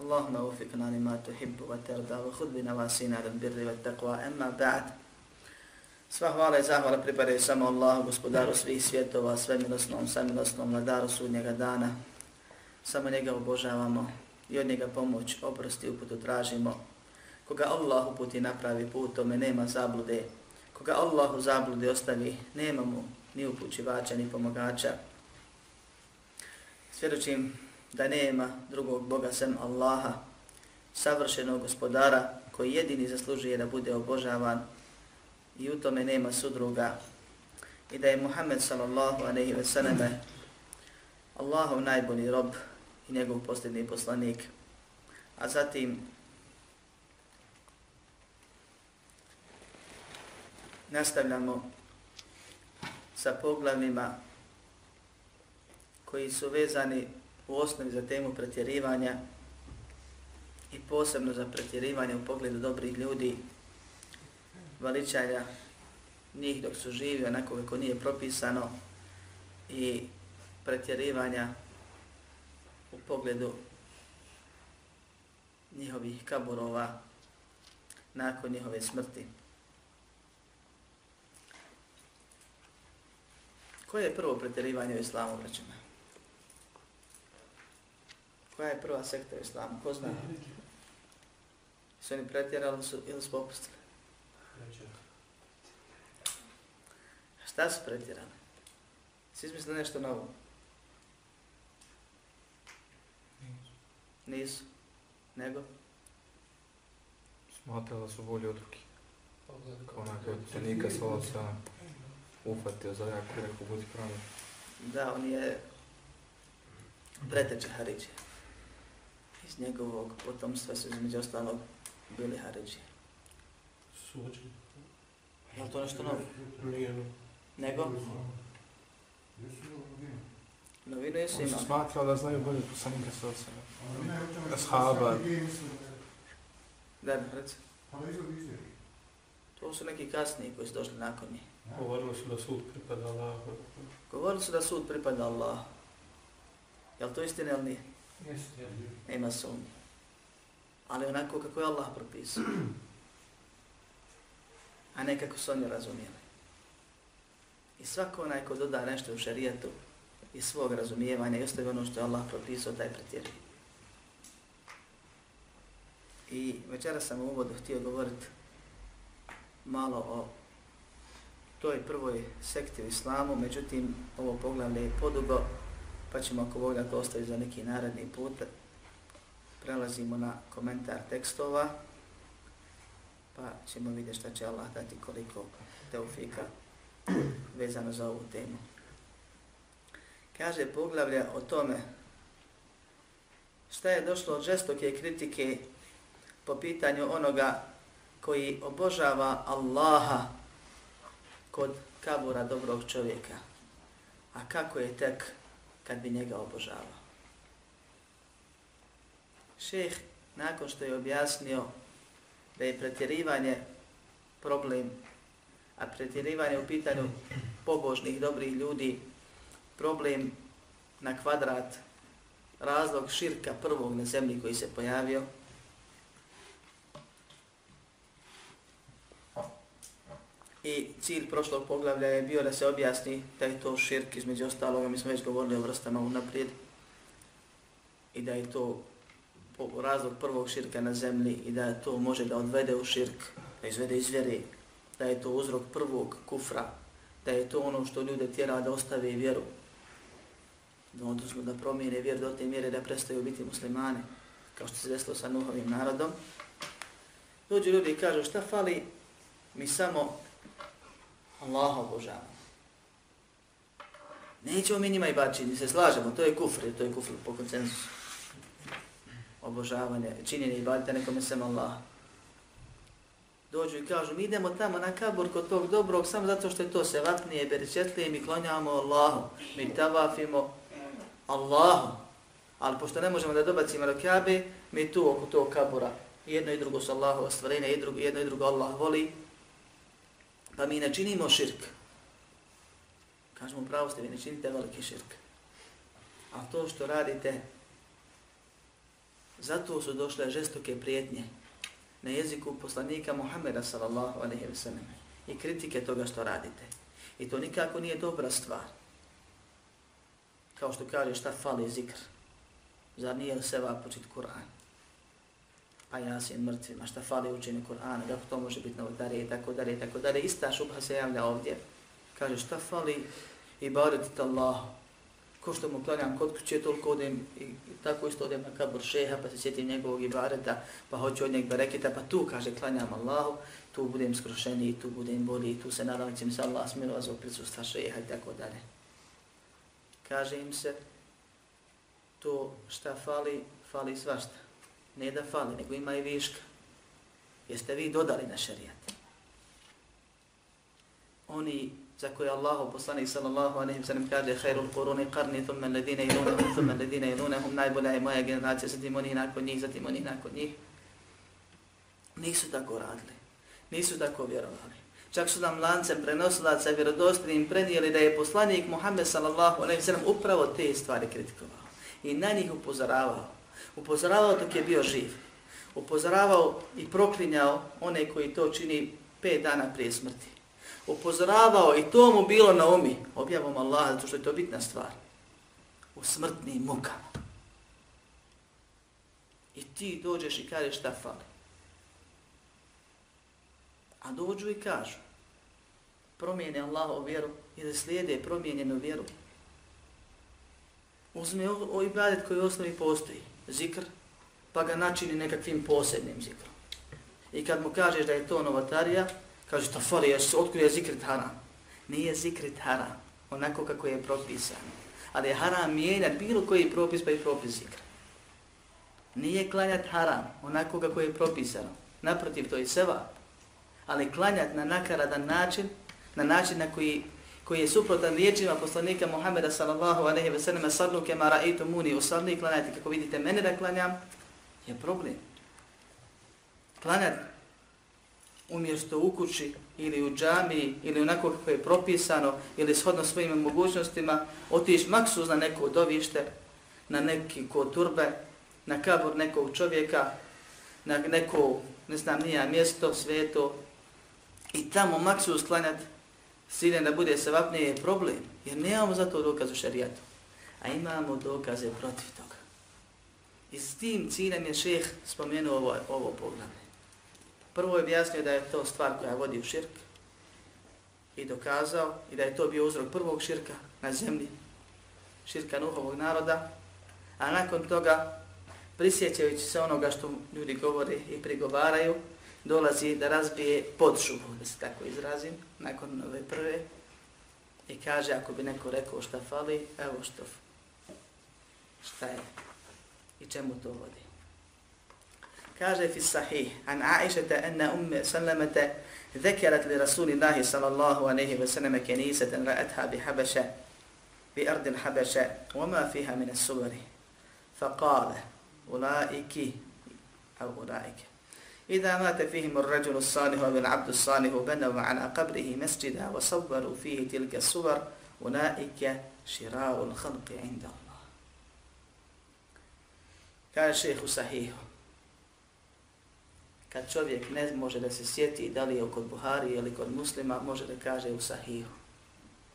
اللهم وفقنا لما تحب وترضى وخذ بنواسينا للبر والتقوى أما بعد Sva hvala i zahvala pripadaju samo Allahu, gospodaru svih svjetova, svemilosnom, samilosnom, vladaru sudnjega dana. Samo njega obožavamo i od njega pomoć, oprosti, uputu tražimo. Koga Allah uputi napravi put, tome nema zablude. Koga Allah u zablude ostavi, nema mu ni upućivača, ni pomogača. Svjedočim da nema drugog Boga sem Allaha, savršenog gospodara koji jedini zaslužuje da bude obožavan i u tome nema sudruga i da je Muhammed sallallahu aleyhi ve sallame Allahov najbolji rob i njegov posljedni poslanik. A zatim nastavljamo sa poglavljima koji su vezani u osnovi za temu pretjerivanja i posebno za pretjerivanje u pogledu dobrih ljudi, veličanja njih dok su živi, onako kako nije propisano, i pretjerivanja u pogledu njihovih kaburova nakon njihove smrti. Koje je prvo pretjerivanje u islamu, braćima? Koja je prva sekta u islamu? Ko zna? Su oni pretjerali su, ili su popustili? Šta su pretjerali? Si izmislili nešto novo? Nisu. Nego? Smatrala su bolje od ruke. Kao onako od slova sa ufatio za jako rekao budi pravi. Da, on je preteče Haridžije. Iz njegovog potomstva su između ostalog bili Haridžije. Suđi. Je li to nešto novo? Nije. Nego? Novinu jesu Oni su imali. smatrali da znaju bolje poslanika sa osama. Ashaba. Da, reci. To su neki kasniji koji su došli nakon njih. Govorili su da sud pripada Allahu. Govorili su da sud pripada Allah. Je li to istina ili nije? Nema sumnje. Ali onako kako je Allah propisao. A ne kako su oni razumijeli. I svako onaj ko doda nešto u šarijetu iz svog razumijevanja i ostavi ono što je Allah propisao, taj pretjeruje. I večera sam u uvodu htio govoriti malo o toj prvoj sekti u islamu, međutim ovo poglavlje je podugo, pa ćemo ako Bog da ostavi za neki naredni put. Prelazimo na komentar tekstova, pa ćemo vidjeti šta će Allah dati koliko teufika vezano za ovu temu. Kaže poglavlja o tome šta je došlo od žestoke kritike po pitanju onoga koji obožava Allaha kod kabura dobrog čovjeka. A kako je tek kad bi njega obožavao? Šeh, nakon što je objasnio da je pretjerivanje problem, a pretjerivanje u pitanju pobožnih, dobrih ljudi, problem na kvadrat, razlog širka prvog na zemlji koji se pojavio, I cilj prošlog poglavlja je bio da se objasni da je to širk između ostaloga, mi smo već govorili o vrstama unaprijed, i da je to razlog prvog širka na zemlji i da to može da odvede u širk, da izvede iz da je to uzrok prvog kufra, da je to ono što ljude tjera da ostave vjeru, da odnosno da promijene vjer do te mjere da prestaju biti muslimane, kao što se desilo sa Nuhovim narodom. Dođu ljudi i kažu šta fali, mi samo Allaha obožavamo. Nećemo mi njima i bačiti, se slažemo, to je kufr, to je kufr po koncensusu. Obožavanje, činjenje i badite nekome sem Allah. Dođu i kažu, mi idemo tamo na kabur kod tog dobrog, samo zato što je to se vatnije, beričetlije, mi klonjamo Allahu, mi tavafimo Allahu. Ali pošto ne možemo da dobacimo do kabe, mi tu oko tog kabura, jedno i drugo su Allahu ostvarenje, jedno i drugo Allah voli, pa mi ne činimo širk. Kažemo, pravo ste, vi ne činite veliki širk. A to što radite, zato su došle žestoke prijetnje na jeziku poslanika Muhammeda sallallahu alaihi wa sallam i kritike toga što radite. I to nikako nije dobra stvar. Kao što kaže šta fali zikr. Zar nije seva seba počit Kur'an? Pa jasin mrtvima, šta fali učenje Kur'ana, kako to može biti novotarije i tako dalje i tako dalje. Ista šubha se javlja ovdje. Kaže šta fali i baraditi Allah, Ko što mu klanjam kod kuće, toliko odem i tako isto odem na kabur šeha, pa se sjetim njegovog ibadeta, pa hoću od njeg bereketa, pa tu kaže klanjam Allahu, tu budem skrušeni, tu budem bolji, tu se nadam će mi se Allah smilova zbog prisustva šeha i tako dalje. Kaže im se, to šta fali, fali svašta. Ne da fali, nego ima i viška. Jeste vi dodali na šarijat. Oni za koje Allahu poslanik sallallahu alejhi ve sellem kaže khairul quruni qarni thumma alladhina yalunhum thumma alladhina yalunhum najbolja je moja generacija zatim oni nakon njih zatim oni nakon njih nisu tako radili nisu tako vjerovali čak su nam lancem prenosilaca vjerodostojnim prenijeli da je poslanik Muhammed sallallahu alejhi ve sellem upravo te stvari kritikovao i na njih upozoravao upozoravao dok je bio živ upozoravao i proklinjao one koji to čini pet dana prije smrti upozoravao i to mu bilo na umi, objavom Allah, zato što je to bitna stvar, u smrtnim mukama. I ti dođeš i kažeš šta fali. A dođu i kažu, promijene Allahovu vjeru ili slijede promijenjenu vjeru. Uzme o, o ibadet koji u osnovi postoji, zikr, pa ga načini nekakvim posebnim zikrom. I kad mu kažeš da je to novatarija, Kaže, ta fali, jes, otkud je zikrit haram? Nije zikrit haram, onako kako je propisan. Ali je haram mijenjati bilo koji propis pa i propis zikra. Nije klanjati haram, onako kako je propisano. Naprotiv, to je seva. Ali klanjati na nakaradan način, na način na koji, koji je suprotan riječima poslanika Muhammeda sallallahu alejhi ve sellem sallu kema ra'itu usalli klanjati kako vidite mene da klanjam, je problem. Klanjati umjesto u kući ili u džami ili onako kako je propisano ili shodno svojim mogućnostima, otiš maksus na neko dovište, na neki ko turbe, na kabur nekog čovjeka, na neko, ne znam, nija mjesto, sveto, i tamo maksus sklanjat, da bude sevapnije je problem, jer nemamo za to dokaz u šarijatu, a imamo dokaze protiv toga. I s tim ciljem je šeh spomenuo ovo, ovo poglavlje. Prvo je objasnio da je to stvar koja vodi u širk i dokazao i da je to bio uzrok prvog širka na zemlji, širka Nuhovog naroda, a nakon toga, prisjećajući se onoga što ljudi govore i prigovaraju, dolazi da razbije podšubu, da se tako izrazim, nakon ove prve, i kaže, ako bi neko rekao šta fali, evo što, šta je i čemu to vodi. kaže fi sahih an Aisha anna umm Salamah ذكرت لرسول الله صلى الله عليه وسلم كنيسة رأتها بحبشة بأرض الحبشة وما فيها من السور فقال أولئك أو أولئك إذا مات فيهم الرجل الصالح والعبد الصالح بنوا على قبره مسجدا وصوروا فيه تلك الصور أولئك شراء الخلق عند الله قال الشيخ صحيح kad čovjek ne može da se sjeti da li je kod Buhari ili kod muslima, može da kaže u sahihu.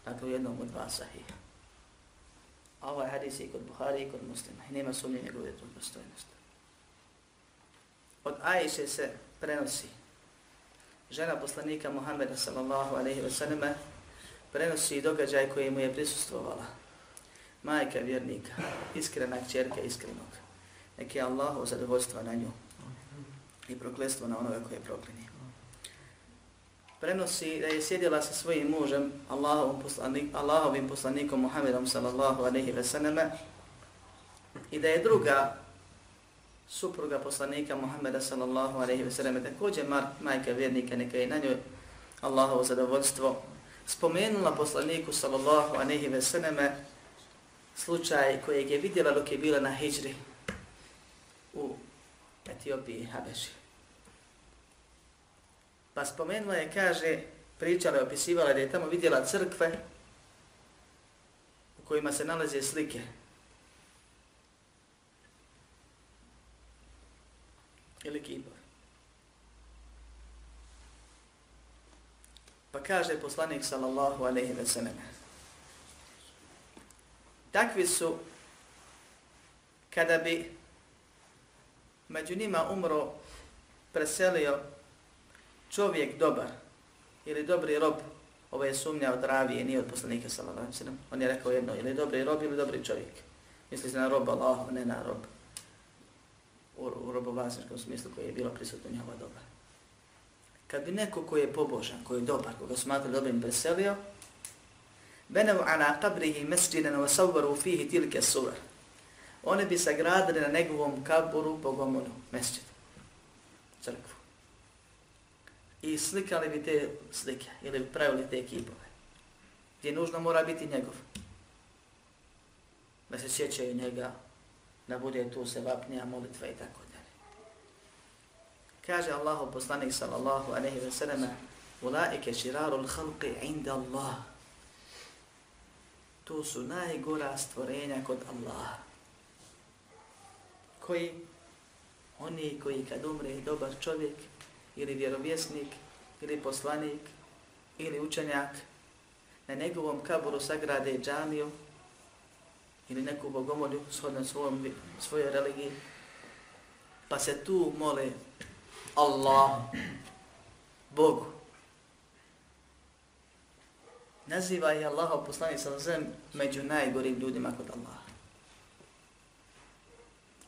Dakle, u jednom od dva sahiha. A ovaj hadis je kod Buhari i kod muslima. I nema sumnje njegove dostojnosti. Od Ajše se prenosi žena poslanika Muhammeda sallallahu alaihi wa sallam prenosi događaj koji mu je prisustvovala. Majka vjernika, iskrena kćerka iskrenog. Neki Allahu zadovoljstva na nju i proklestvo na onoga koje je proklinio. Prenosi da je sjedila sa svojim mužem, Allahovim, poslanik, Allahovim poslanikom Muhammedom sallallahu alaihi wa sallam i da je druga supruga poslanika Muhammeda sallallahu alaihi ve sellem, također majka vjernika, neka je na njoj Allahovo zadovoljstvo, spomenula poslaniku sallallahu alaihi ve selleme slučaj kojeg je vidjela dok je bila na hijri u Etiopiji i Habeši. Pa spomenula je, kaže, pričala je, opisivala da je tamo vidjela crkve u kojima se nalaze slike ili kipove. Pa kaže poslanik sallallahu alaihi ve sellem. Takvi su kada bi među njima umro preselio čovjek dobar ili dobri rob, ovo je sumnja od ravije, nije od poslanika sallallahu alaihi ve sellem. On je rekao jedno, ili dobri rob ili dobri čovjek. Misli se na rob Allah, ne na rob u, u robovlasničkom smislu koje je bilo prisutno njihova doba. Kad bi neko koji je pobožan, koji je dobar, koga smatra dobrim preselio, benevu ala kabrihi mesđidan wa savvaru fihi tilke suvar. Oni bi sagradili na njegovom kaburu bogomolju, mesđid, crkvu. I slikali bi te slike, ili bi pravili te kipove. Gdje nužno mora biti njegov. Da se sjećaju njega, da bude tu se vapnija molitva i tako dalje. Kaže Allahu poslanik sallallahu alaihi ve selleme Ulaike širarul halqi inda Allah. To su najgora stvorenja kod Allaha. Koji? Oni koji kad umre dobar čovjek ili vjerovjesnik ili poslanik ili učenjak na njegovom kaburu sagrade džamiju ili neku bogomolju shodno svojom, svojoj religiji, pa se tu mole Allah, Bogu. Naziva je Allah poslani sa zem među najgorim ljudima kod Allaha.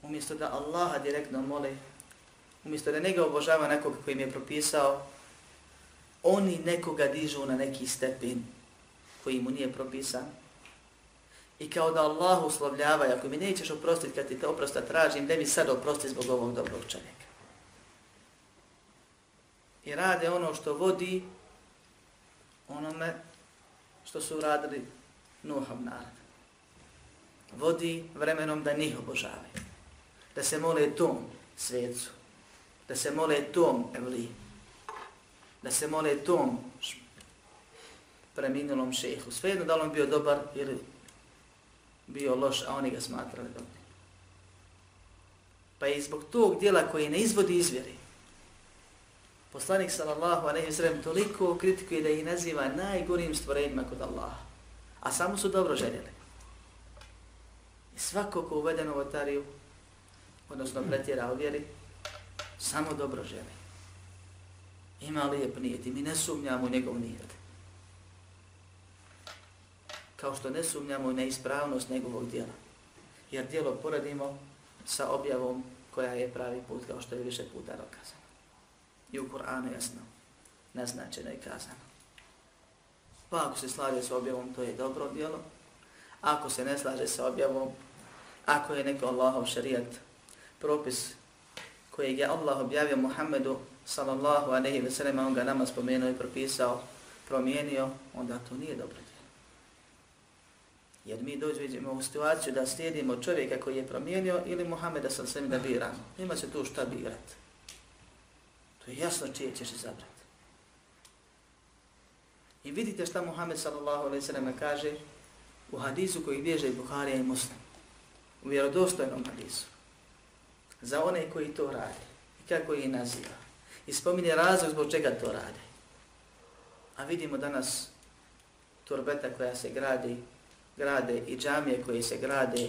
Umjesto da Allaha direktno mole, umjesto da njega obožava nekoga koji im je propisao, oni nekoga dižu na neki stepen koji mu nije propisan, I kao da Allah uslovljava, ako mi nećeš oprostiti kad ti te oprosta tražim, da mi sad oprosti zbog ovog dobrog čovjeka. I rade ono što vodi onome što su radili Nuhov narod. Vodi vremenom da njih obožavaju. Da se mole tom svecu. Da se mole tom evli. Da se mole tom preminulom šehu. Svejedno da li on bio dobar ili bio loš, a oni ga smatrali dobrim. Pa je zbog tog dijela koji ne izvodi izvjeri, poslanik sallallahu alejhi ve sallam toliko kritikuje da ih naziva najgorim stvorenjima kod Allaha. A samo su dobro željeli. I svako ko uvede novotariju, odnosno pretjera u vjeri, samo dobro želi. Ima lijep nijet i mi ne sumnjamo u njegov nijet kao što ne sumnjamo na ispravnost njegovog dijela. Jer dijelo poradimo sa objavom koja je pravi put, kao što je više puta dokazano. I u Kur'anu jasno, naznačeno i kazano. Pa ako se slaže sa objavom, to je dobro dijelo. Ako se ne slaže sa objavom, ako je neko Allahov šarijat, propis kojeg je Allah objavio Muhammedu sallallahu aleyhi ve sellem, on ga nama spomenuo i propisao, promijenio, onda to nije dobro Jer mi dođemo u situaciju da slijedimo čovjeka koji je promijenio ili Muhameda sam svemi da biramo. Nema se tu šta birat. To je jasno čije ćeš izabrati. I vidite šta Muhammed sallallahu alaihi sallam kaže u hadisu koji bježe Buharija i Muslim. U vjerodostojnom hadisu. Za one koji to radi. I kako ih naziva. I spominje razlog zbog čega to radi. A vidimo danas turbeta koja se gradi grade i džamije koje se grade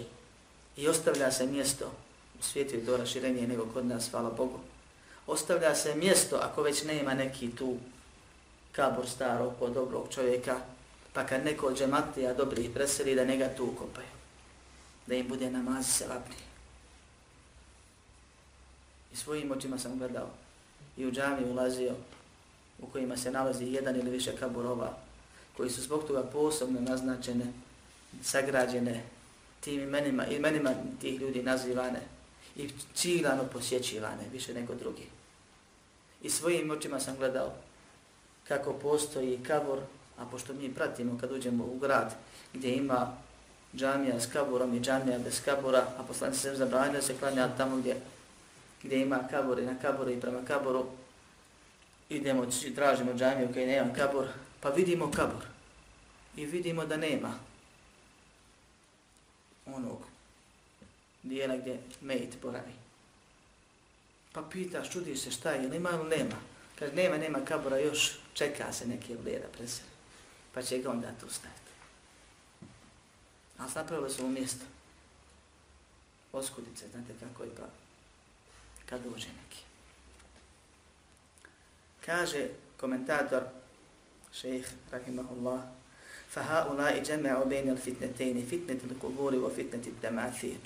i ostavlja se mjesto u svijetu je to raširenije nego kod nas, hvala Bogu. ostavlja se mjesto ako već nema neki tu kabor starog kod dobrog čovjeka, pa kad neko od džematija dobrih preseli da njega tu ukopaju, da im bude namaz selabniji. I svojim očima sam gledao i u džami ulazio u kojima se nalazi jedan ili više kaburova koji su zbog toga posebno naznačene, sagrađene tim imenima, imenima tih ljudi nazivane i ciljano posjećivane više nego drugi. I svojim očima sam gledao kako postoji kabor, a pošto mi pratimo kad uđemo u grad gdje ima džamija s kaborom i džamija bez kabora, a poslanci se zabranili da se klanja tamo gdje, gdje ima kabor i na kaboru i prema kaboru, idemo, tražimo džamiju kada nema kabor, pa vidimo kabor i vidimo da nema onog dijela gdje mejit boravi. Pa pitaš, čudi se šta je, ili ima ili nema. Kaže, nema, nema kabora, još čeka se neke vlijeda presre. Pa će ga onda tu staviti. Ali napravili su mu mjesto. Oskudice, znate kako je pa kad dođe neki. Kaže komentator šejh rahimahullah فهؤلاء جمعوا بين الفتنتين فتنة القبور وفتنة التماثيل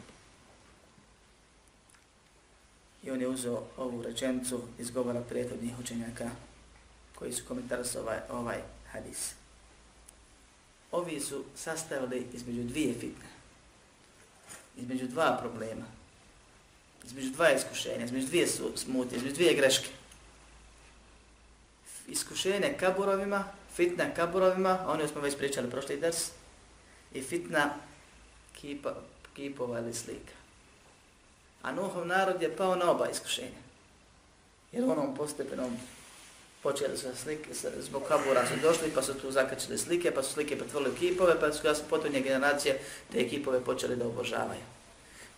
I on je uzeo ovu rečenicu iz govora prethodnih učenjaka koji su komentarisali ovaj, ovaj hadis. Ovi su sastavili između dvije fitne, između dva problema, između dva iskušenja, između dvije smutnje, između dvije greške. Iskušenje kaburovima, fitna kaburovima, oni smo već pričali prošli ders, i fitna kipa, kipova ili slika. A Nuhov narod je pao na oba iskušenja. Jer onom postepenom počeli su slike, zbog kabura su došli, pa su tu zakačili slike, pa su slike pretvorili u kipove, pa su jasno potonje generacije te kipove počeli da obožavaju.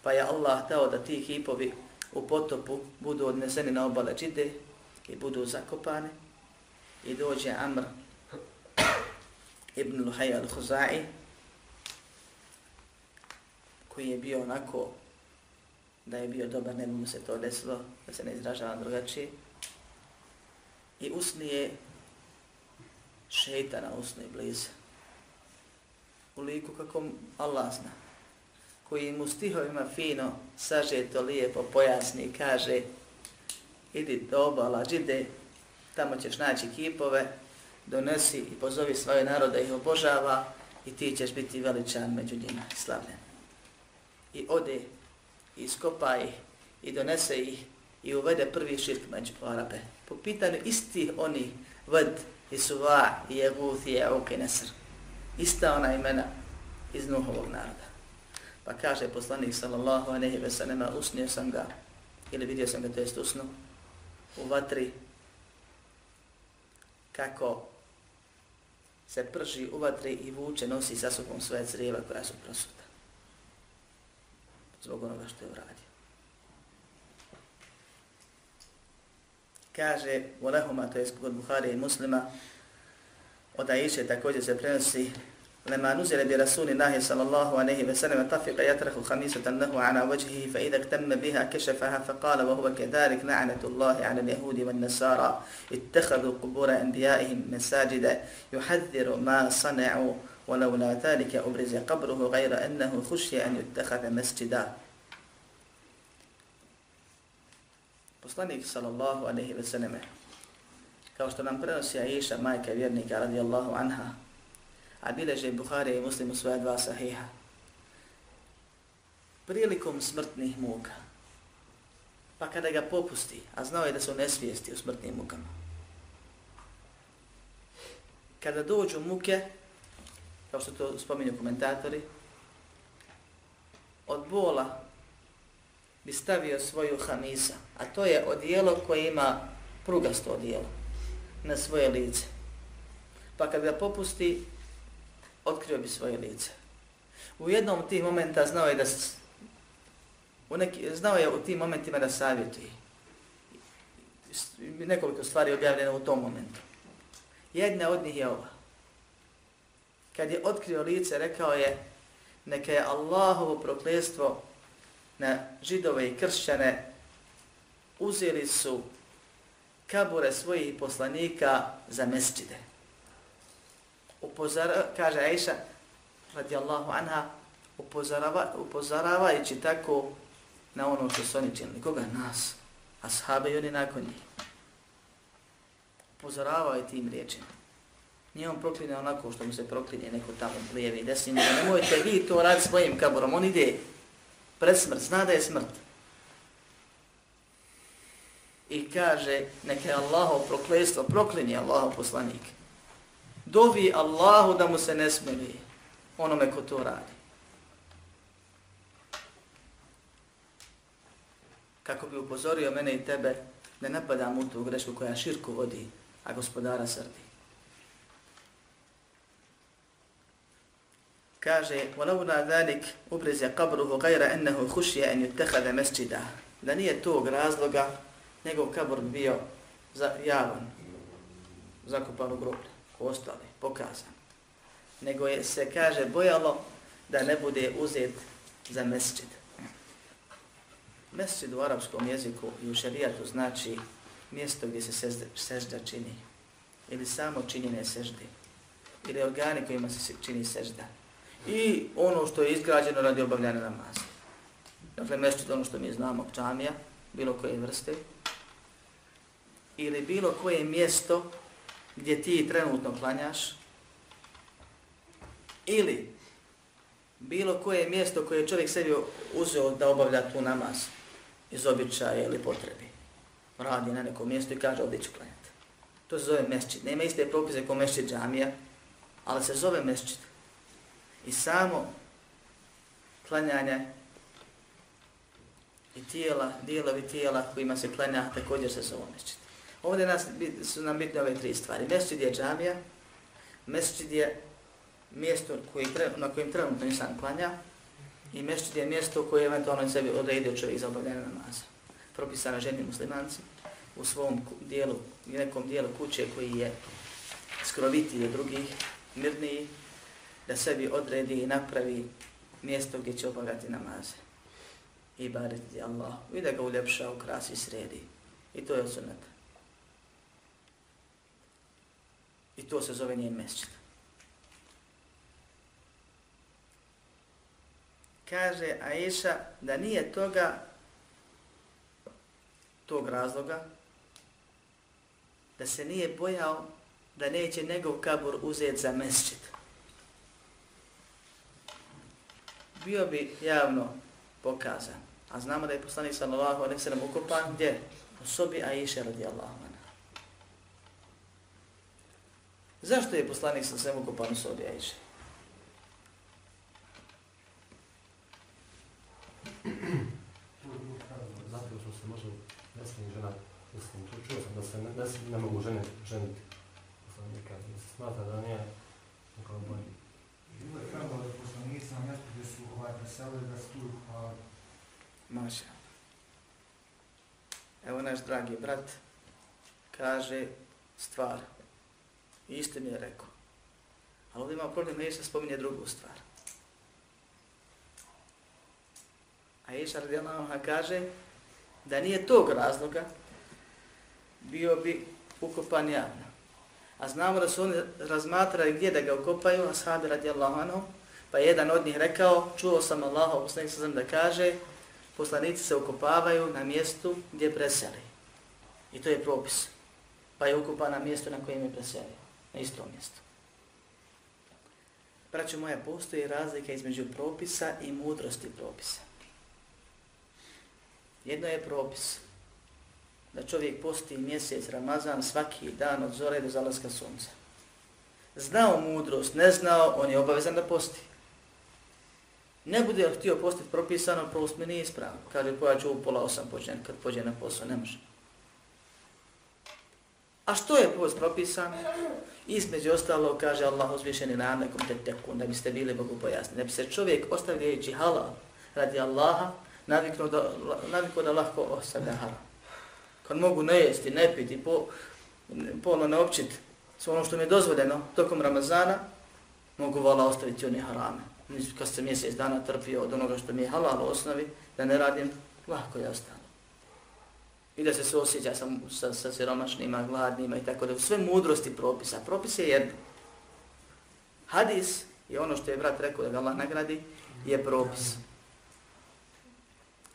Pa je Allah dao da ti kipovi u potopu budu odneseni na obale čide i budu zakopane i dođe Amr ibn Luhaj al-Huzai koji je bio onako da je bio dobar, ne bi mu se to desilo, da se ne izražava drugačije. I usni je šeitana usni blizu. U liku kako Allah zna. Koji mu stihovima fino saže to lijepo pojasni i kaže idi do obala džide, tamo ćeš naći kipove, donesi i pozovi svoje narode ih obožava i ti ćeš biti veličan među njima, slavljen. I ode i iskopa ih i donese ih i uvede prvi širk među Arabe. Po pitanju isti oni Ved i suva i jeguth i jeuk i nesr. Ista ona imena iz Nuhovog naroda. Pa kaže poslanik sallallahu a nehi veselema, usnio sam ga, ili vidio sam ga, to jest usnu, u vatri, kako se prži u vatri i vuče, nosi sa sobom svoje crijeva koja su prosuta zbog onoga što je uradio. Kaže, u lehuma, to je kod Buhari i muslima, od Aisha također se prenosi لما نزل برسول الله صلى الله عليه وسلم طفق يطرح خميسة له على وجهه فإذا اكتم بها كشفها فقال وهو كذلك لعنة الله على اليهود والنصارى. اتخذوا قبور أنبيائهم مساجد. يحذر ما صنعوا ولولا ذلك أبرز قبره غير أنه خشي أن يتخذ مسجدا. Poslanik sallallahu alaihi ve selleme, kao što nam prenosi Aisha, majka vjernika radijallahu anha, a bileže Buhari i Muslim u svoja dva sahiha, prilikom smrtnih muka, pa kada ga popusti, a znao je da su nesvijesti u smrtnim mukama, kada dođu muke, kao što to spominju komentatori, od bola bi stavio svoju hamisa, a to je odijelo koje ima prugasto odijelo na svoje lice. Pa kad ga popusti, otkrio bi svoje lice. U jednom od tih momenta znao je da u neki, znao je u tim momentima da savjetuje. Nekoliko stvari objavljeno u tom momentu. Jedna od njih je ova. Kad je otkrio lice, rekao je neka je Allahovo prokljestvo na židove i kršćane uzeli su kabure svojih poslanika za mesčide. Upozara, kaže Aisha, radijallahu anha, upozarava, upozaravajući tako na ono što su oni činili. Koga? Nas. Ashabe i oni nakon njih. Upozoravaju tim riječima. Nije on proklinje onako što mu se proklinje neko tamo lijevi i desni. Nemojte vi to raditi svojim kaburom. On ide pred smrt. Zna da je smrt. I kaže, neka je Allaho proklestvo, proklinje Allahov poslanik Dovi Allahu da mu se ne smeli onome ko to radi. kako bi upozorio mene i tebe da ne padam u tu grešku koja širku vodi, a gospodara srdi. Kaže, وَلَوْنَا ذَلِكْ أُبْرِزَ قَبْرُهُ غَيْرَ أَنَّهُ خُشِيَ أَنْ يُتَّخَذَ مَسْجِدًا Da nije tog razloga, njegov kabur bio za, javan, zakupan u groblje, ostali, pokazan. Nego je se, kaže, bojalo da ne bude uzet za mesčid. Mesčid u arapskom jeziku i u šarijatu znači mjesto gdje se sežda, sežda čini. Ili samo činjene sežde. Ili organi kojima se čini sežda. I ono što je izgrađeno radi obavljanja namaza. Dakle, mesjid ono što mi znamo, čamija, bilo koje vrste. Ili bilo koje mjesto gdje ti trenutno klanjaš. Ili bilo koje mjesto koje čovjek sebi uzeo da obavlja tu namaz iz običaja ili potrebi. Radi na nekom mjestu i kaže ovdje ću klanjati. To se zove mesčid. Nema iste propise kao mesčid džamija, ali se zove mesčid. I samo klanjanje i tijela, dijelovi tijela kojima se klanja, također se zove mesčid. Ovdje nas, su nam bitne ove tri stvari. Mesčid je džamija, mesčid je mjesto koji, na kojem trenutno insan klanja, I mešćid je mjesto koje eventualno sebi odredio čovjek za obavljanje namaza. Propisano ženi muslimanci u svom dijelu, nekom dijelu kuće koji je skrovitiji od drugih, mirniji, da sebi odredi i napravi mjesto gdje će obavljati namaze. I bariti Allah. I da ga uljepša, ukrasi sredi. I to je od sunnata. I to se zove njen mešćid. kaže Aisha da nije toga tog razloga da se nije bojao da neće njegov kabur uzeti za mesčit. Bio bi javno pokazan. A znamo da je poslanik sallallahu alejhi ve sellem ukopan gdje? U sobi Aisha radijallahu anha. Zašto je poslanik sallallahu alaihi sallam ukopan u sobi Aisha? Zato što se može ne smije žena, mislim, čuo sam da se ne, ne, ne mogu žene ženiti. Poslanika, da se smatra da nije nekako bolji. Bilo je trebalo da poslanici na mjestu gdje su ovaj preselili da su tu hvali. Maša. Evo naš dragi brat kaže stvar. I mi je rekao. Ali ovdje ima problem, neće spominje drugu stvar. A Iša radijallahu anha kaže da nije tog razloga bio bi ukopan javno. A znamo da su oni razmatrali gdje da ga ukopaju, a sahabi radijallahu anhu, pa jedan od njih rekao, čuo sam Allaha, poslanik sam da kaže, poslanici se ukopavaju na mjestu gdje preseli. I to je propis. Pa je ukopan na mjestu na kojem je preselio. Na istom mjestu. Braćo moja, postoji razlika između propisa i mudrosti propisa. Jedno je propis da čovjek posti mjesec Ramazan svaki dan od zore do zalaska sunca. Znao mudrost, ne znao, on je obavezan da posti. Ne bude htio postiti propisano, prost mi nije ispravno. Kaže, pojaću u pola osam pođen, kad pođe na posao, ne može. A što je post propisan? Između ostalo, kaže Allah uzvišeni na nekom tetekun, da biste bili Bogu pojasni. Da bi se čovjek ostavljajući halal radi Allaha, naviknuo da, naviknuo da lahko ostavlja halal. Kad mogu ne jesti, ne piti, po, polno ne općit sve ono što mi je dozvoljeno tokom Ramazana, mogu vala ostaviti one harame. Kad se mjesec dana trpio od onoga što mi je halal u osnovi, da ne radim, lahko je ostalo i da se se osjeća sa, sa, sa siromašnima, gladnima i tako da. Sve mudrosti propisa. Propis je jedno. Hadis je ono što je brat rekao da ga Allah nagradi, je propis.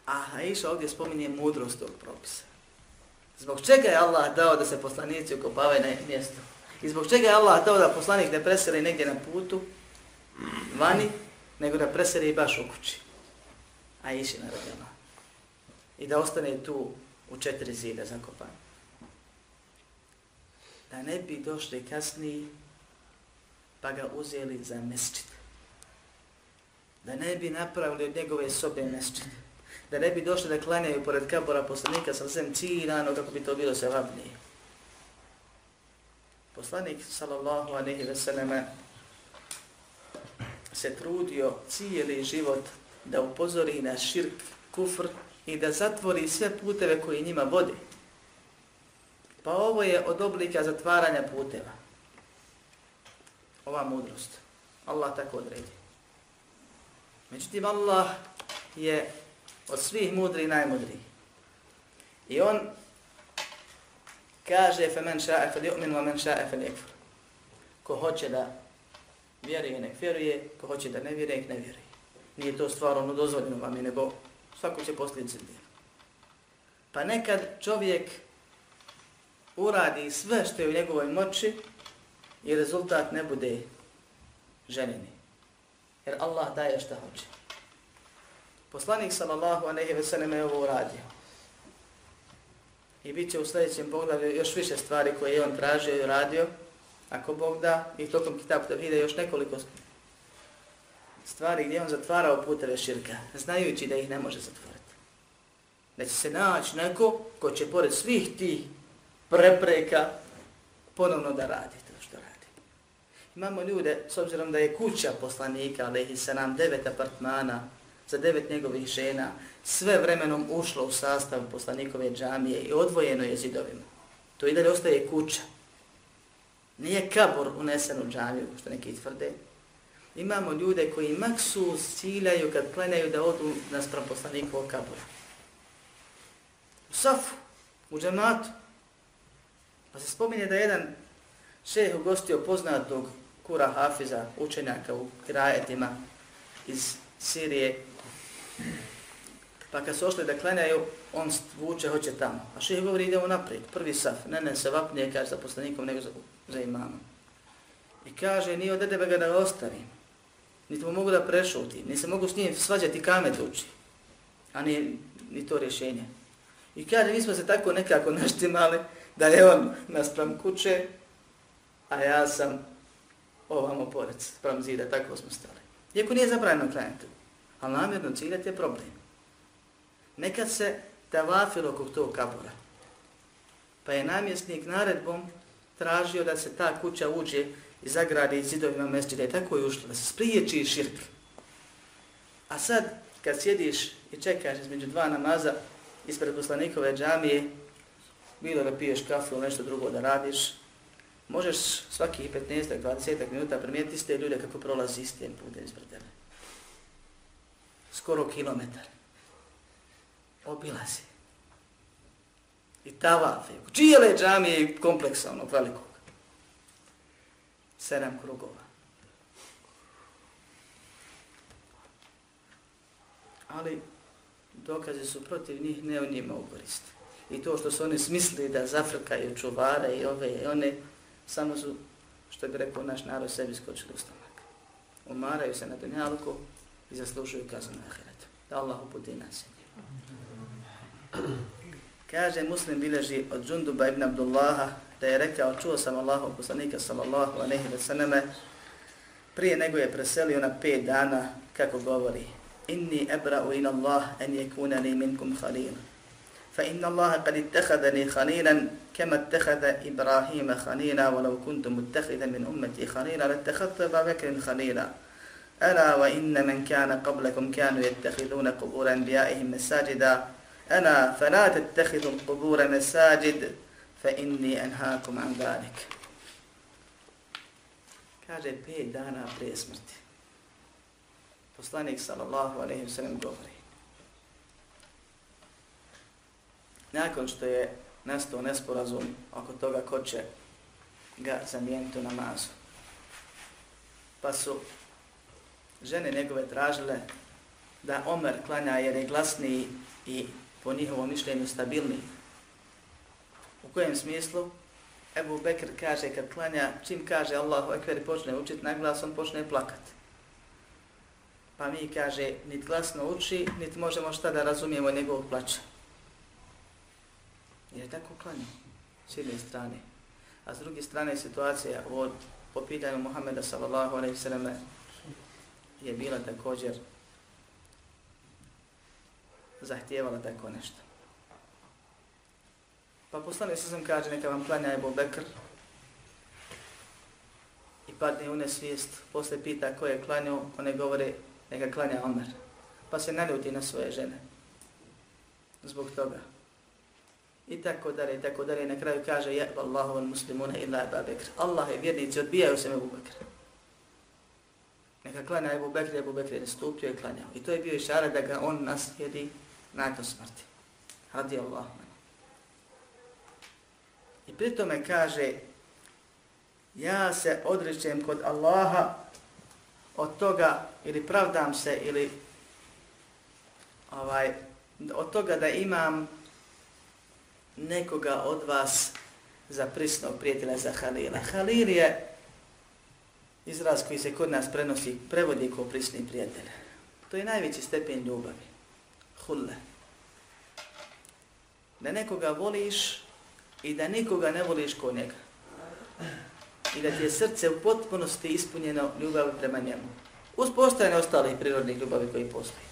A Aisha ovdje spominje mudrost tog propisa. Zbog čega je Allah dao da se poslanici ukopavaju na mjesto? I zbog čega je Allah dao da poslanik ne preseli negdje na putu, vani, nego da preseli baš u kući. A iši naradila. I da ostane tu u četiri zida zakopan. Da ne bi došli kasniji pa ga uzeli za mesčit. Da ne bi napravili od njegove sobe mesčit. Da ne bi došli da klanjaju pored kabora poslanika sa svem ciljano kako bi to bilo se vabnije. Poslanik sallallahu alaihi ve selleme se trudio cijeli život da upozori na širk, kufr i da zatvori sve puteve koji njima vode. Pa ovo je od oblika zatvaranja puteva. Ova mudrost. Allah tako odredi. Međutim, Allah je od svih mudri najmudriji. I on kaže فَمَنْ شَاءَ فَلْيُؤْمِنُ وَمَنْ شَاءَ فَلْيَكْفُرُ Ko hoće da vjeruje, nek vjeruje, ko hoće da ne vjeruje, nek ne vjeruje. Nije to stvar ono dozvoljeno vam je, nego svako će posljedice biti. Pa nekad čovjek uradi sve što je u njegovoj moći i rezultat ne bude ženini. Jer Allah daje šta hoće. Poslanik sallallahu alejhi ve sellem je ovo uradio. I bit će u sljedećem poglavlju još više stvari koje je on tražio i radio. Ako Bog da, i tokom kitabu da vide još nekoliko stvari gdje on zatvarao puteve širka, znajući da ih ne može zatvoriti. Da će se naći neko ko će pored svih tih prepreka ponovno da radi to što radi. Imamo ljude, s obzirom da je kuća poslanika, ali ih se nam devet apartmana za devet njegovih žena, sve vremenom ušlo u sastav poslanikove džamije i odvojeno je zidovima. To i dalje ostaje kuća. Nije kabor unesen u džamiju, što neki tvrde. Imamo ljude koji maksus ciljaju kad klanjaju da odu naspram poslanikovog kabura. U safu, u džematu. Pa se spominje da jedan šeh ugostio poznatog kura Hafiza, učenjaka u krajetima iz Sirije, Pa kad su ošli da klanjaju, on vuče, hoće tamo. A šeh govori, idemo naprijed, prvi saf. Ne, ne, se vapnije, kaže, za poslanikom, nego za, za imamom. I kaže, nije od edebe ga da ostavim. Niti mu mogu da prešutim, ni se mogu s njim svađati kamet uči. A ni, ni to rješenje. I kaže, mi smo se tako nekako naštimali da je on naspram kuće, a ja sam ovamo pored, sprem zida, tako smo stali. Iako nije zabranjeno klanjati, ali namjerno ciljati je problem. Nekad se tavafilo oko tog kabura. Pa je namjesnik naredbom tražio da se ta kuća uđe i zagradi zidovima mesđida i tako je ušlo, da se spriječi širk. A sad, kad sjediš i čekaš između dva namaza ispred poslanikove džamije, bilo da piješ kafu ili nešto drugo da radiš, možeš svakih 15-20 minuta primijetiti iste ljude kako prolazi istim putem ispred tebe. Skoro kilometar obilazi. I tavafe. Čijele džamije kompleksa onog velikog. Sedam krugova. Ali dokaze su protiv njih, ne o njima ukorist. I to što su oni smislili da zafrkaju čuvare i ove i one, samo su, što bi rekao naš narod, sebi skočili u stomak. Umaraju se na dunjalku i zaslužuju kaznu na ahiretu. Da Allah uputi nas. Kaže muslim bileži od Džunduba ibn Abdullaha da je rekao, čuo sam Allahu poslanika sallallahu aleyhi ve sallame, prije nego je preselio na pet dana, kako govori, inni ebra'u in Allah en yekuna li minkum khalil. Fa inna Allah kad ittakhadani khalilan kama ittakhada Ibrahima khalila walau kuntu muttakhidan min ummati khalila lattakhadtu Abu Bakrin khalila. ألا وإن من كان قبلكم كانوا يتخذون قبور أنبيائهم مساجدا أنا فلا تتخذوا القبور مساجد fe inni anhaakum an dalik. kaže pet dana prije smrti poslanik sallallahu alejhi wa sallam govori nakon što je nastao nesporazum oko toga ko će ga zamijeniti u namazu. Pa su žene njegove tražile da Omer klanja jer je glasniji i po njihovom mišljenju stabilniji. U kojem smislu? Ebu Bekr kaže kad klanja, čim kaže Allahu Ekber i počne učiti na glas, on počne plakat. Pa mi kaže, nit glasno uči, nit možemo šta da razumijemo njegovog plaća. Jer tako klanja, s jedne strane. A s druge strane situacija od po pitanju Muhammeda sallallahu alaihi sallam je bila također zahtijevala tako nešto. Pa poslani se sam kaže neka vam klanja Ebu Bekr i padne u nesvijest, posle pita ko je klanjao, one govore neka klanja Omer. Pa se naljuti na svoje žene. Zbog toga. I tako dalje, i tako dalje. Na kraju kaže, je Allahu al muslimuna illa Ebu Bekr. Allah je vjernici, odbijaju se Ebu Bekr. Neka klanja Ebu Bekr, Ebu Bekr je nastupio i klanjao. I to je bio išara da ga on naslijedi nakon smrti. Radi Allah. I pritome kaže, ja se odrećem kod Allaha od toga ili pravdam se ili ovaj od toga da imam nekoga od vas za prisnog prijatelja za Halila. Halil je izraz koji se kod nas prenosi, prevodi kao prisni prijatelj. To je najveći stepen ljubavi. Hulle. Da nekoga voliš i da nikoga ne voliš ko njega. I da ti je srce u potpunosti ispunjeno ljubavi prema njemu. Uz postojanje ostalih prirodnih ljubavi koji postoji.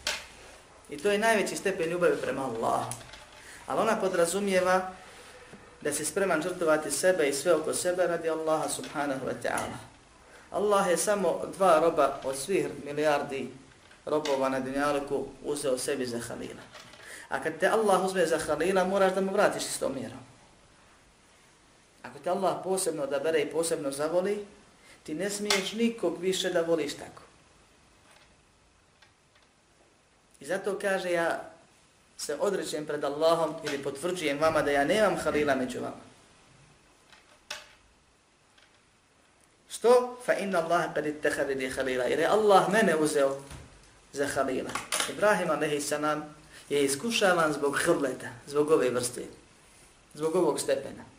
I to je najveći stepen ljubavi prema Allahu. Ali ona podrazumijeva da se spreman žrtovati sebe i sve oko sebe radi Allaha subhanahu wa ta'ala. Allah je samo dva roba od svih milijardi robova na dunjaliku uzeo sebi za halila. A kad te Allah uzme za halila, moraš da mu vratiš s tom mjerom. Ako te Allah posebno odabere i posebno zavoli, ti ne smiješ nikog više da voliš tako. I zato kaže ja se odrećem pred Allahom ili potvrđujem vama da ja nemam halila među vama. Što? Fa inna Allah kad ittehadi li halila. Jer je Allah mene uzeo za halila. Ibrahim a.s. je iskušavan zbog hrleta, zbog ove vrste, zbog ovog stepena.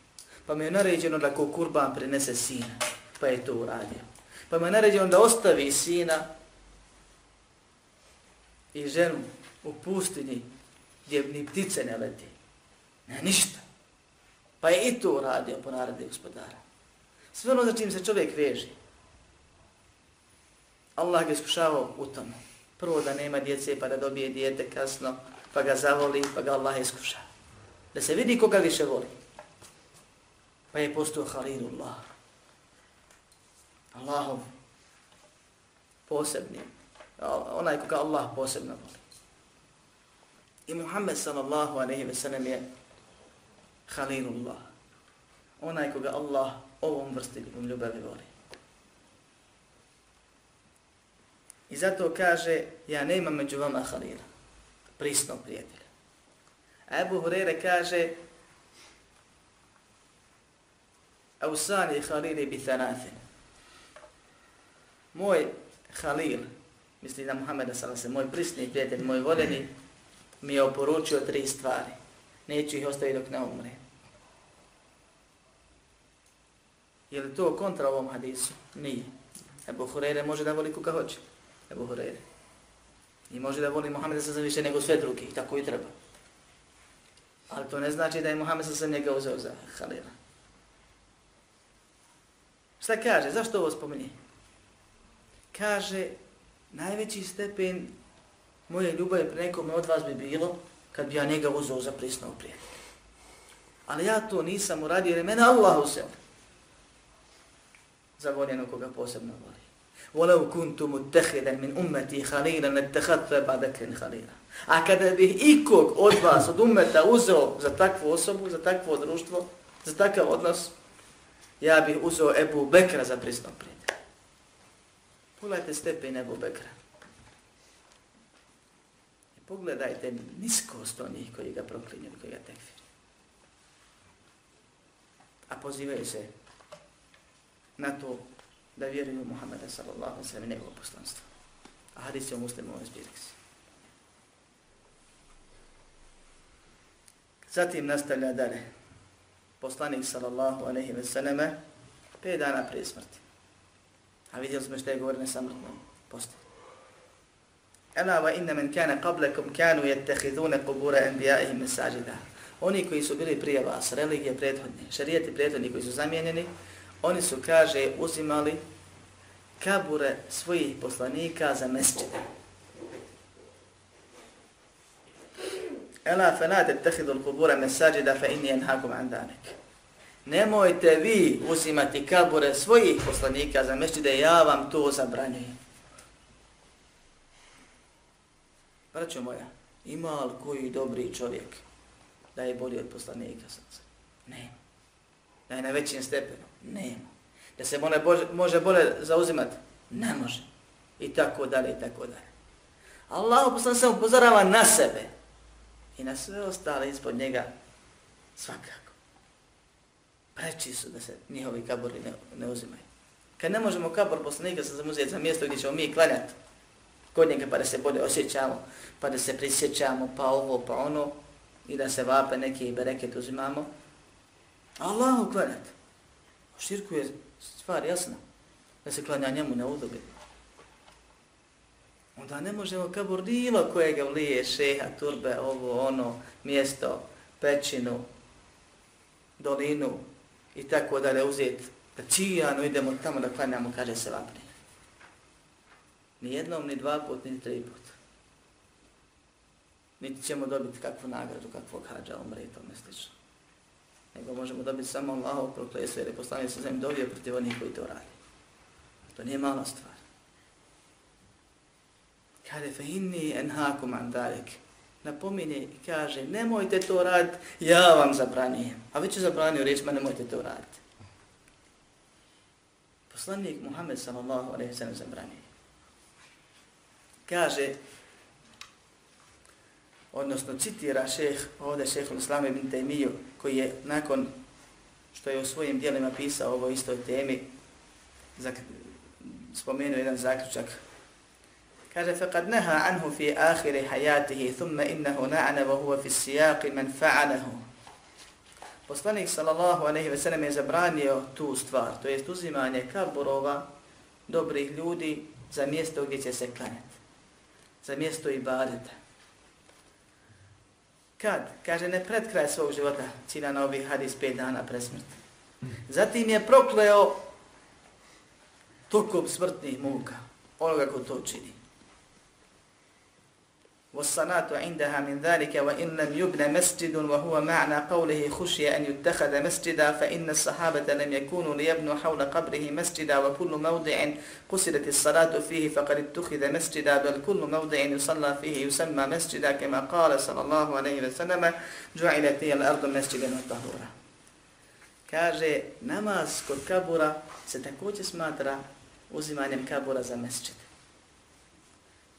Pa mi je naređeno da ko kurban prinese sina, pa je to uradio. Pa mi je naređeno da ostavi sina i ženu u pustinji gdje ni ptice ne leti. Ne, ništa. Pa je i to uradio po naradi gospodara. Sve ono za čim se čovjek veži. Allah ga iskušavao u tomu. Prvo da nema djece pa da dobije dijete kasno, pa ga zavoli, pa ga Allah iskuša. Da se vidi koga više voli. Pa je postao Halilullah. Allahom posebni. Onaj koga Allah posebno voli. I Muhammed sallallahu aleyhi ve sellem je Halilullah. Onaj koga Allah ovom vrsti ljubavi voli. I zato kaže, ja nema među vama Halila, prisnog prijatelja. A Ebu Hurere kaže, Ausani Halili bi thanathin. Moj Halil, misli na Muhammeda sallallahu moj prisni prijatelj, moj voljeni, mi je oporučio tri stvari. Neću ih ostaviti dok ne umre. Je li to kontra ovom hadisu? Nije. Ebu Hurere može da voli koga hoće. Ebu Hurere. I može da voli Muhammeda sa više nego sve drugi. I tako i treba. Ali to ne znači da je Muhammed sa njega uzeo za Halila. Šta kaže? Zašto ovo spominje? Kaže, najveći stepen moje ljubavi pre nekome od vas bi bilo kad bi ja njega uzao za prisnog prijatelja. Ali ja to nisam uradio jer je mene Allah uzeo za voljeno koga posebno voli. وَلَوْ كُنْتُ مُتَّخِذًا مِنْ أُمَّتِي خَلِيلًا نَتَّخَذْتُ بَعْدَكْرٍ خَلِيلًا A kada bih ikog od vas, od ummeta, uzeo za takvu osobu, za takvo društvo, za takav odnos, ja bih uzeo Ebu Bekra za prisnog prijatelja. Pogledajte stepen Ebu Bekra. I pogledajte niskost onih koji ga proklinju, koji ga tekfir. a pozivaju se na to da vjeruju Muhammeda sallallahu alaihi sallam i njegovo poslanstvo. A hadis je o muslimu ovoj. Zatim nastavlja dalje. Poslanik sallallahu alaihi ve selleme pet dana prije smrti. A vidjeli smo što je govorio nesamrtno samrtnom. Ela wa inna men kana qablakum kanu yattakhiduna qubur anbiya'ihim masajida. Oni koji su bili prije vas, religije prethodne, šerijati prethodni koji su zamijenjeni, oni su, kaže, uzimali kabure svojih poslanika za mesčide. Ela fela tettehidu l'kubura mesađida fe inni enhakum an danik. Nemojte vi uzimati kabure svojih poslanika za mešćide, ja vam to zabranjujem. Braćo moja, ima li koji dobri čovjek da je bolji od poslanika srca? Nema. Da je na većim stepenu? Nema. Da se može, može bolje zauzimati? Ne može. I tako dalje, i tako dalje. Allah poslan se upozorava na sebe i na sve ostale ispod njega svakako. Preči su da se njihovi kabori ne, ne uzimaju. Kad ne možemo kabor poslanika sa zamuzeti za mjesto gdje ćemo mi klanjati, kod njega pa da se bolje osjećamo, pa da se prisjećamo, pa ovo, pa ono, i da se vape neke bereket uzimamo. Allahu klanjati. U širku je stvar jasna, da se klanja njemu na udobi. Onda ne možemo kabur bilo kojega vlije, šeha, turbe, ovo, ono, mjesto, pećinu, dolinu i tako da uzeti, da cijano idemo tamo da klanjamo, kaže se vapni. Ni jednom, ni dva put, ni tri put. Niti ćemo dobiti kakvu nagradu, kakvog hađa, umre i tome slično. Nego možemo dobiti samo Allahov prokletstvo, jer je poslanik sa zemlji dobio protiv onih koji to radi. To nije mala stvar. Kaže, fe inni enhakum an dalek. Napominje i kaže, nemojte to raditi, ja vam zabranijem. A već je zabranio reći, ma nemojte to raditi. Poslanik Muhammed sallallahu alaihi sallam zabranije kaže, odnosno citira šeh, ovdje šehol Islam ibn Taymiju, koji je nakon što je u svojim dijelima pisao o ovoj istoj temi, spomenuo jedan zaključak. Kaže, فَقَدْ نَهَا عَنْهُ فِي آخِرِ حَيَاتِهِ ثُمَّ إِنَّهُ نَعْنَ وَهُوَ فِي السِّيَاقِ مَنْ فَعَلَهُ Poslanik sallallahu alejhi ve sellem je zabranio tu stvar, to jest uzimanje kaburova dobrih ljudi za mjesto gdje će se klanjati za mjesto ibadeta. Kad? Kaže, ne pred kraj svog života, cilja na ovih hadis pet dana pre smrti. Zatim je prokleo tokom smrtnih muka, onoga ko to čini. والصلاة عندها من ذلك وإن لم يبنى مسجد وهو معنى قوله خشي أن يتخذ مسجدا فإن الصحابة لم يكونوا ليبنوا حول قبره مسجدا وكل موضع قصدت الصلاة فيه فقد اتخذ مسجدا بل كل موضع يصلى فيه يسمى مسجدا كما قال صلى الله عليه وسلم جعلت هي الأرض مسجدا وطهورا Kaže, namaz kod kabura se također smatra uzimanjem kabura.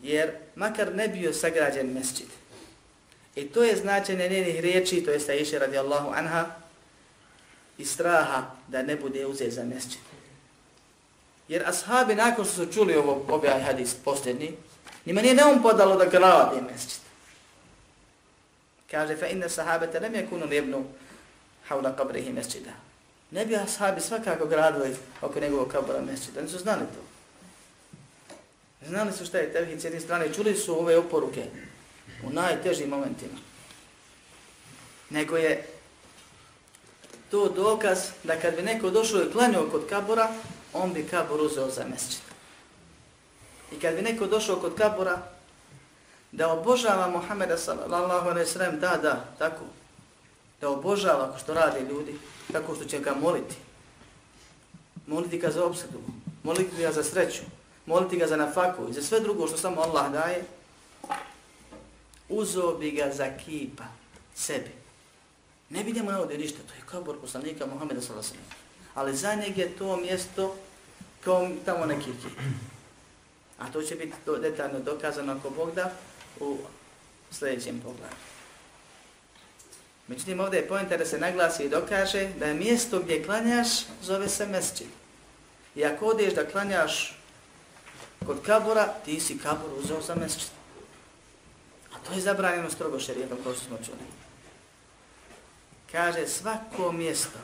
Jer makar ne bio sagrađen mesčid. I to je značenje njenih riječi, to je radi radijallahu anha, i straha da ne bude uzet za mesčid. Jer ashabi nakon što su čuli ovo objaj hadis posljednji, nima nije neum podalo da grade mesčid. Kaže, fa inna sahabete nem je kunu nebnu havla kabrihi mesčida. Ne bi ashabi svakako gradili oko njegovog kabra mesčida, nisu znali to. Znali su šta je tevhid s jedne strane, čuli su ove oporuke u najtežim momentima. Nego je to dokaz da kad bi neko došao i klanio kod kabura, on bi kabur uzeo za mesečit. I kad bi neko došao kod kabura, da obožava Muhammeda sallallahu alaihi sallam, da, da, tako, da obožava ako što rade ljudi, tako što će ga moliti. Moliti ga za obsadu, moliti ga za sreću, moliti ga za nafaku i za sve drugo što samo Allah daje, uzo bi ga za kipa sebi. Ne vidimo ovdje ništa, to je kabor poslanika Muhammeda s.a.v. Ali za njeg je to mjesto kao tamo neki kip. A to će biti to detaljno dokazano ako Bog da u sljedećem pogledu. Međutim, ovdje je pojenta da se naglasi i dokaže da je mjesto gdje klanjaš zove se mesčid. I ako odeš da klanjaš kod kabura, ti si kabur uzeo za mesčid. A to je zabranjeno strogo šerijetom, kao što smo čuli. Kaže, svako mjesto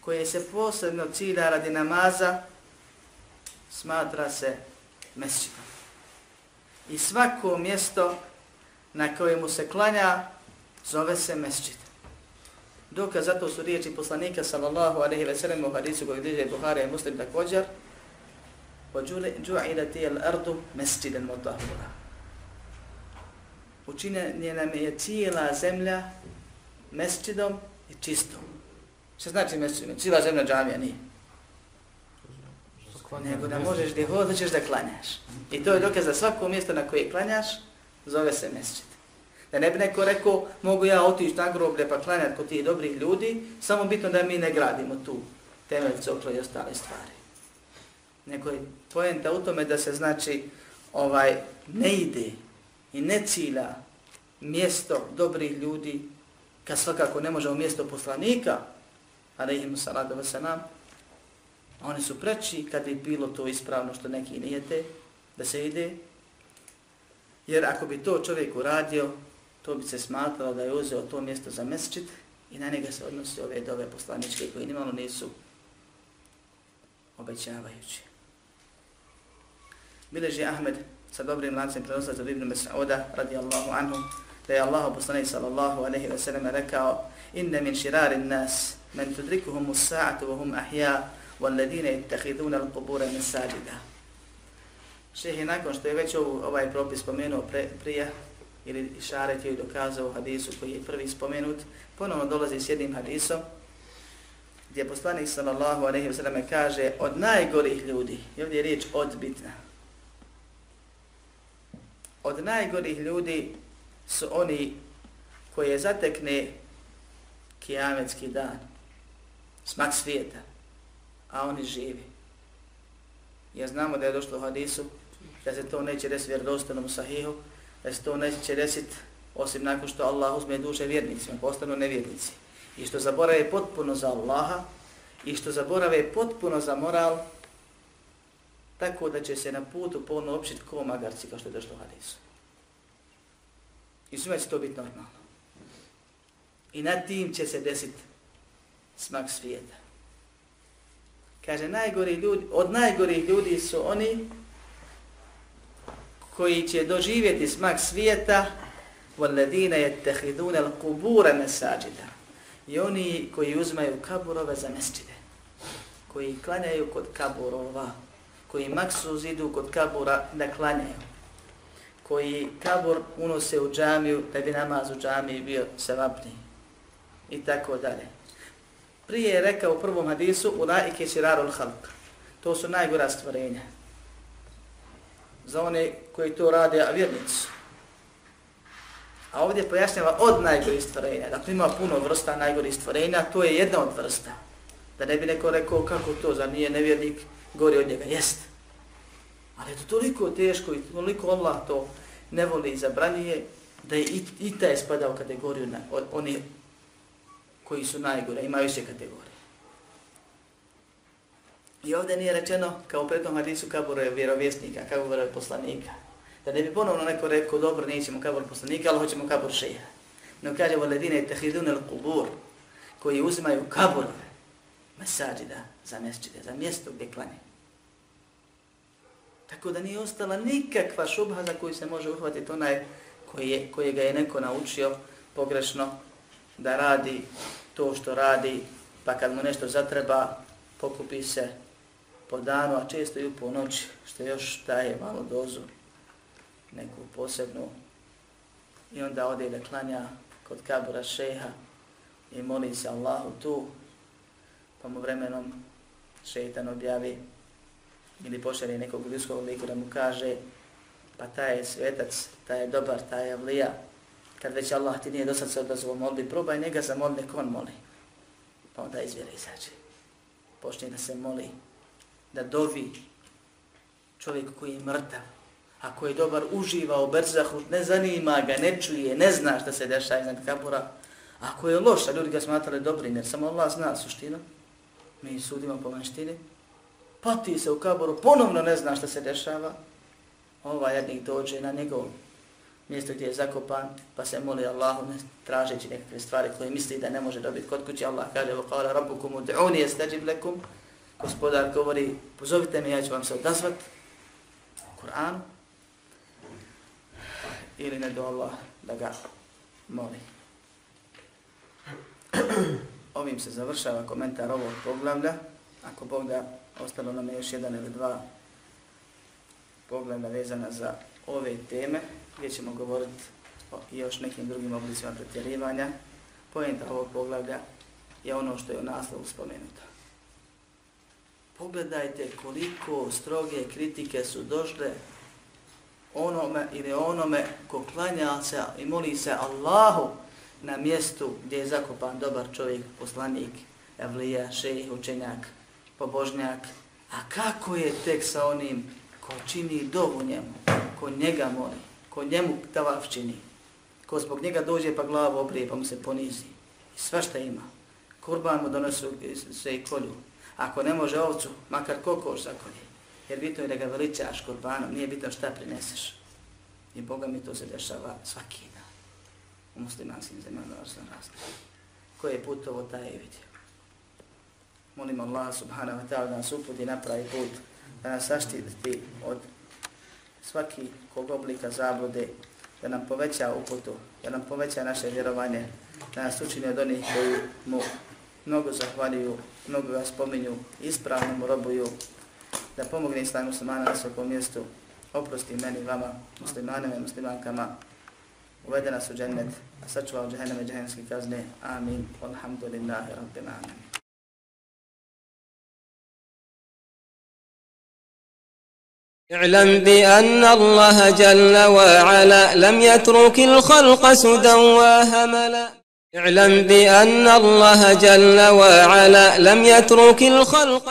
koje se posebno cilja radi namaza, smatra se mesčidom. I svako mjesto na kojemu se klanja, zove se mesčid. Dokaz zato su riječi poslanika sallallahu alaihi ve sellem u hadisu koji bliže Buhari i Muslim također, وَجُعِلَتِ الْأَرْضُ مَسْجِدًا مُطَهُرًا Učinjen nam je cijela zemlja mesčidom i čistom. Što znači mesčidom? Cijela zemlja džamija nije. Nego da možeš gdje hoćeš da klanjaš. I to je dokaz da svako mjesto na koje klanjaš zove se mesčid. Da ne bi neko rekao, mogu ja otići na groblje pa klanjati kod tih dobrih ljudi, samo bitno da mi ne gradimo tu temelj, coklo i ostale stvari. Neko je Poenta u tome da se znači ovaj ne ide i ne cilja mjesto dobrih ljudi, kad svakako ne možemo mjesto poslanika, ali im salatu wasalam, oni su preći kad bi bilo to ispravno što neki nijete, da se ide, jer ako bi to čovjek uradio, to bi se smatralo da je uzeo to mjesto za mesčit i na njega se odnosi ove dove poslaničke koji nimalo nisu obećavajući. Bileži Ahmed sa dobrim lancem prenosa za Ibn Mas'uda radijallahu anhu da je Allah poslanik sallallahu alaihi wa sallam rekao inne min širarin nas men tudrikuhum usa'atu wa hum ahya walladine ittahiduna al-qubura min sajida. Šeh je nakon što je već ovaj propis spomenuo pre, prije, ili Šaret je dokazao u hadisu koji je prvi spomenut, ponovno dolazi s jednim hadisom, gdje poslanik sallallahu alaihi wa sallam kaže od najgorih ljudi, i ovdje je riječ odbitna, od najgorih ljudi su oni koje zatekne kijametski dan, smak svijeta, a oni živi. Ja znamo da je došlo u hadisu, da se to neće desiti vjerodostanom sahihu, da se to neće desiti osim nakon što Allah uzme duše vjernicima, pa postanu nevjernici. I što zaborave potpuno za Allaha, i što zaborave potpuno za moral, tako da će se na putu polno općiti ko magarci, kao što je došlo u hadisu. I svima će to biti normalno. I nad tim će se desiti smak svijeta. Kaže, najgori ljudi, od najgorih ljudi su oni koji će doživjeti smak svijeta وَالَّذِينَ يَتَّخِذُونَ الْقُبُورَ مَسَاجِدَ I oni koji uzmaju kaburove za mesčide, koji klanjaju kod kaburova, koji maksuz idu kod kabura da klanjaju, koji kabur unose u džamiju da bi namaz u džamiji bio sevapniji i tako dalje. Prije je rekao u prvom hadisu u laike sirarul halk. To su najgora stvorenja. Za one koji to rade, a vjernici A ovdje pojašnjava od najgorih stvorenja. Dakle, ima puno vrsta najgorih stvorenja, to je jedna od vrsta. Da ne bi neko rekao kako to, za nije nevjernik, gori od njega. Jest. Ali je to toliko teško i toliko Allah to ne voli i zabranije, da je i, i taj spada u kategoriju na, od, oni koji su najgore, imaju se kategorije. I ovdje nije rečeno, kao u prednom hadisu, kabura je vjerovjesnika, kabura je poslanika. Da ne bi ponovno neko rekao, dobro, nećemo kabor poslanika, ali hoćemo kabor šeha. No kaže, voledine tehidun el kubur, koji uzimaju kaborove mesađida za mjesečide, za mjesto gdje klanje. Tako da nije ostala nikakva šubha za koju se može uhvatiti onaj koji je, koji ga je neko naučio pogrešno da radi to što radi, pa kad mu nešto zatreba, pokupi se po danu, a često i po noći, što još daje malo dozu, neku posebnu, i onda ode da klanja kod kabura šeha i moli se Allahu tu, pa mu vremenom šeitan objavi ili pošalje nekog ljudskog liku da mu kaže pa taj je svetac, taj je dobar, taj je vlija. Kad već Allah ti nije dosad se odazvao molbi, probaj njega za molbi, nek on moli. Pa onda izvjera izađe. Počne da se moli, da dovi čovjek koji je mrtav, a koji je dobar, uživa u berzahu, ne zanima ga, ne čuje, ne zna šta se dešava iznad kabura, Ako je loš, a ljudi ga smatrali dobrim, jer samo Allah zna suštinu, mi sudimo po vanštini, pati se u kaboru, ponovno ne zna šta se dešava, ovaj jednik dođe na njegov mjesto gdje je zakopan, pa se moli Allahu ne tražeći nekakve stvari koje misli da ne može dobiti kod kuće. Allah kaže, وَقَالَ رَبُّكُمُ دْعُونِ يَسْتَجِبْ لَكُمْ Gospodar govori, pozovite me, ja ću vam se odazvat. Kur'an. Ili ne do Allah da ga moli. Ovim se završava komentar ovog poglavlja. Ako Bog da, ostalo nam je još jedan ili dva poglavlja vezana za ove teme, gdje ćemo govoriti o još nekim drugim oblicima pretjerivanja. Pojenta ovog poglavlja je ono što je u naslovu spomenuto. Pogledajte koliko stroge kritike su došle onome ili onome ko klanja se i moli se Allahu na mjestu gdje je zakopan dobar čovjek, poslanik, evlija, šejih, učenjak, pobožnjak. A kako je tek sa onim ko čini dovu njemu, ko njega moli, ko njemu tavaf čini, ko zbog njega dođe pa glavu obrije pa mu se ponizi. I sva šta ima. Kurban mu donosu sve i kolju. Ako ne može ovcu, makar kokoš zakolje. Jer bitno je da ga veličaš kurbanom, nije bitno šta prineseš. I Boga mi to se dešava svaki dan. U muslimanskim zemljama razno razno. Ko je putovo, taj je vidio. Molim Allah subhanahu wa ta'ala da nas uputi napravi put, da nas saštiti od svaki kog oblika zablude, da nam poveća uputu, da nam poveća naše vjerovanje, da nas učini od onih koji mu mnogo zahvaljuju, mnogo ga spominju, ispravno mu robuju, da pomogne islam muslimana na svakom mjestu, oprosti meni, vama, muslimanima i muslimankama, uvede nas u džennet, a sačuva od džahenneme džahenske kazne. Amin. Alhamdulillahi rabbil alamin. اعلم بأن الله جل وعلا لم يترك الخلق سدى وهملا اعلم بأن الله جل وعلا لم يترك الخلق